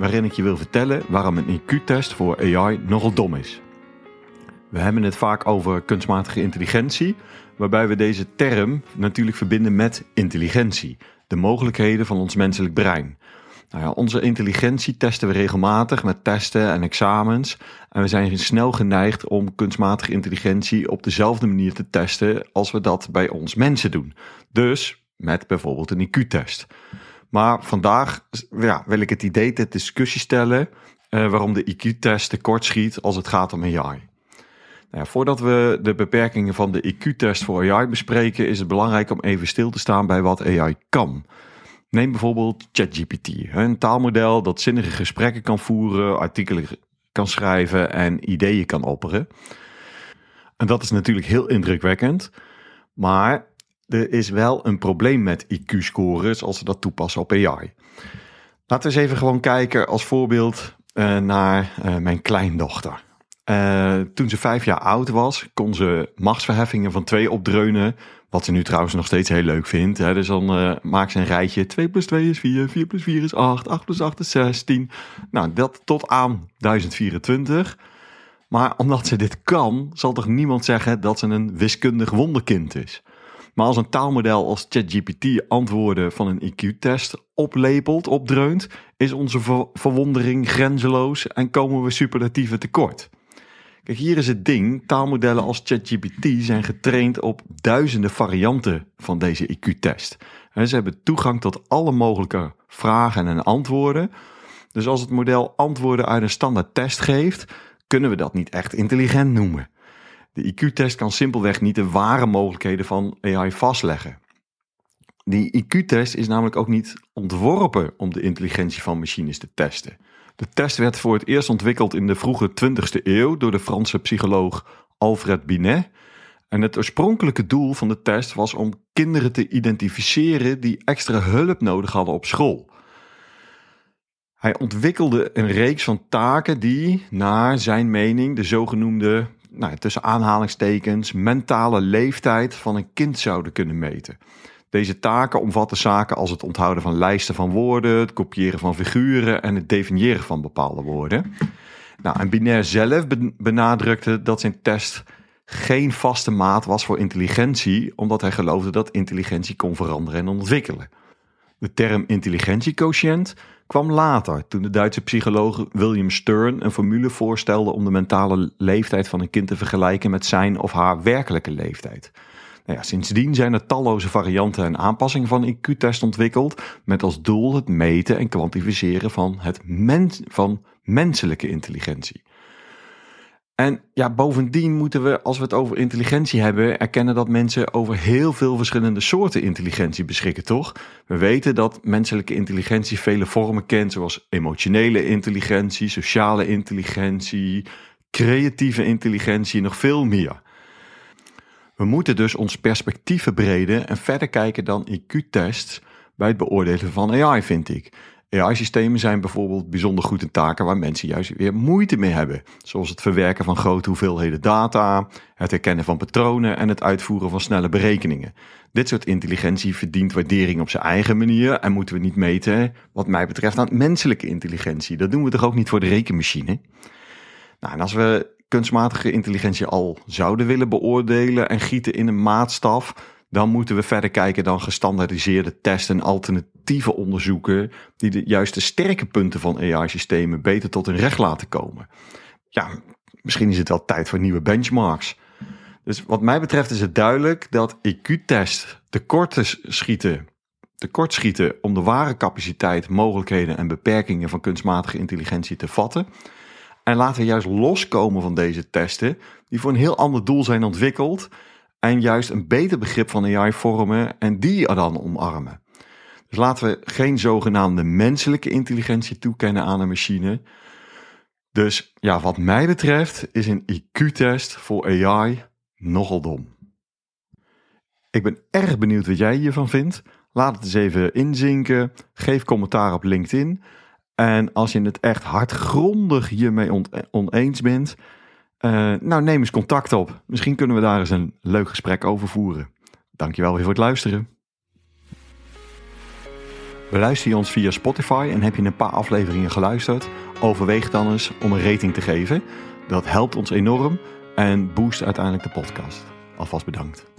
waarin ik je wil vertellen waarom een IQ-test voor AI nogal dom is. We hebben het vaak over kunstmatige intelligentie, waarbij we deze term natuurlijk verbinden met intelligentie, de mogelijkheden van ons menselijk brein. Nou ja, onze intelligentie testen we regelmatig met testen en examens. En we zijn snel geneigd om kunstmatige intelligentie op dezelfde manier te testen als we dat bij ons mensen doen. Dus met bijvoorbeeld een IQ-test. Maar vandaag ja, wil ik het idee ter discussie stellen uh, waarom de IQ-test tekortschiet als het gaat om AI. Nou ja, voordat we de beperkingen van de IQ-test voor AI bespreken, is het belangrijk om even stil te staan bij wat AI kan. Neem bijvoorbeeld ChatGPT, een taalmodel dat zinnige gesprekken kan voeren, artikelen kan schrijven en ideeën kan opperen. En dat is natuurlijk heel indrukwekkend, maar er is wel een probleem met IQ-scores als we dat toepassen op AI. Laten we eens even gewoon kijken als voorbeeld uh, naar uh, mijn kleindochter. Uh, toen ze vijf jaar oud was, kon ze machtsverheffingen van twee opdreunen. Wat ze nu trouwens nog steeds heel leuk vindt. Hè. Dus dan maakt ze een rijtje. 2 plus 2 is 4, 4 plus 4 is 8, 8 plus 8 is 16. Nou, dat tot aan 1024. Maar omdat ze dit kan, zal toch niemand zeggen dat ze een wiskundig wonderkind is. Maar als een taalmodel als ChatGPT antwoorden van een IQ-test oplepelt, opdreunt, is onze verwondering grenzeloos en komen we superlatieven tekort. Kijk, hier is het ding. Taalmodellen als ChatGPT zijn getraind op duizenden varianten van deze IQ-test. Ze hebben toegang tot alle mogelijke vragen en antwoorden. Dus als het model antwoorden uit een standaard test geeft, kunnen we dat niet echt intelligent noemen. De IQ-test kan simpelweg niet de ware mogelijkheden van AI vastleggen. Die IQ-test is namelijk ook niet ontworpen om de intelligentie van machines te testen. De test werd voor het eerst ontwikkeld in de vroege 20e eeuw door de Franse psycholoog Alfred Binet. En het oorspronkelijke doel van de test was om kinderen te identificeren die extra hulp nodig hadden op school. Hij ontwikkelde een reeks van taken die, naar zijn mening, de zogenoemde nou, tussen aanhalingstekens mentale leeftijd van een kind zouden kunnen meten. Deze taken omvatten zaken als het onthouden van lijsten van woorden, het kopiëren van figuren en het definiëren van bepaalde woorden. Nou, en Binaire zelf benadrukte dat zijn test geen vaste maat was voor intelligentie, omdat hij geloofde dat intelligentie kon veranderen en ontwikkelen. De term intelligentiequotient kwam later, toen de Duitse psycholoog William Stern een formule voorstelde om de mentale leeftijd van een kind te vergelijken met zijn of haar werkelijke leeftijd. Nou ja, sindsdien zijn er talloze varianten en aanpassingen van IQ-test ontwikkeld, met als doel het meten en kwantificeren van, het van menselijke intelligentie. En ja, bovendien moeten we, als we het over intelligentie hebben, erkennen dat mensen over heel veel verschillende soorten intelligentie beschikken, toch? We weten dat menselijke intelligentie vele vormen kent, zoals emotionele intelligentie, sociale intelligentie, creatieve intelligentie en nog veel meer. We moeten dus ons perspectief verbreden en verder kijken dan IQ-tests bij het beoordelen van AI, vind ik. AI-systemen zijn bijvoorbeeld bijzonder goed in taken waar mensen juist weer moeite mee hebben. Zoals het verwerken van grote hoeveelheden data, het herkennen van patronen en het uitvoeren van snelle berekeningen. Dit soort intelligentie verdient waardering op zijn eigen manier en moeten we niet meten, wat mij betreft, aan menselijke intelligentie. Dat doen we toch ook niet voor de rekenmachine? Nou, en als we kunstmatige intelligentie al zouden willen beoordelen en gieten in een maatstaf, dan moeten we verder kijken dan gestandaardiseerde testen en alternatieve onderzoeken die de juiste sterke punten van AI-systemen beter tot hun recht laten komen. Ja, misschien is het wel tijd voor nieuwe benchmarks. Dus wat mij betreft is het duidelijk dat IQ-test tekorten schieten, tekortschieten om de ware capaciteit, mogelijkheden en beperkingen van kunstmatige intelligentie te vatten. En laten we juist loskomen van deze testen, die voor een heel ander doel zijn ontwikkeld en juist een beter begrip van AI vormen en die er dan omarmen. Dus laten we geen zogenaamde menselijke intelligentie toekennen aan een machine. Dus ja, wat mij betreft is een IQ-test voor AI nogal dom. Ik ben erg benieuwd wat jij hiervan vindt. Laat het eens even inzinken. Geef commentaar op LinkedIn. En als je het echt hardgrondig hiermee oneens bent, uh, nou neem eens contact op. Misschien kunnen we daar eens een leuk gesprek over voeren. Dankjewel weer voor het luisteren. Beluister je ons via Spotify en heb je een paar afleveringen geluisterd? Overweeg dan eens om een rating te geven. Dat helpt ons enorm en boost uiteindelijk de podcast. Alvast bedankt.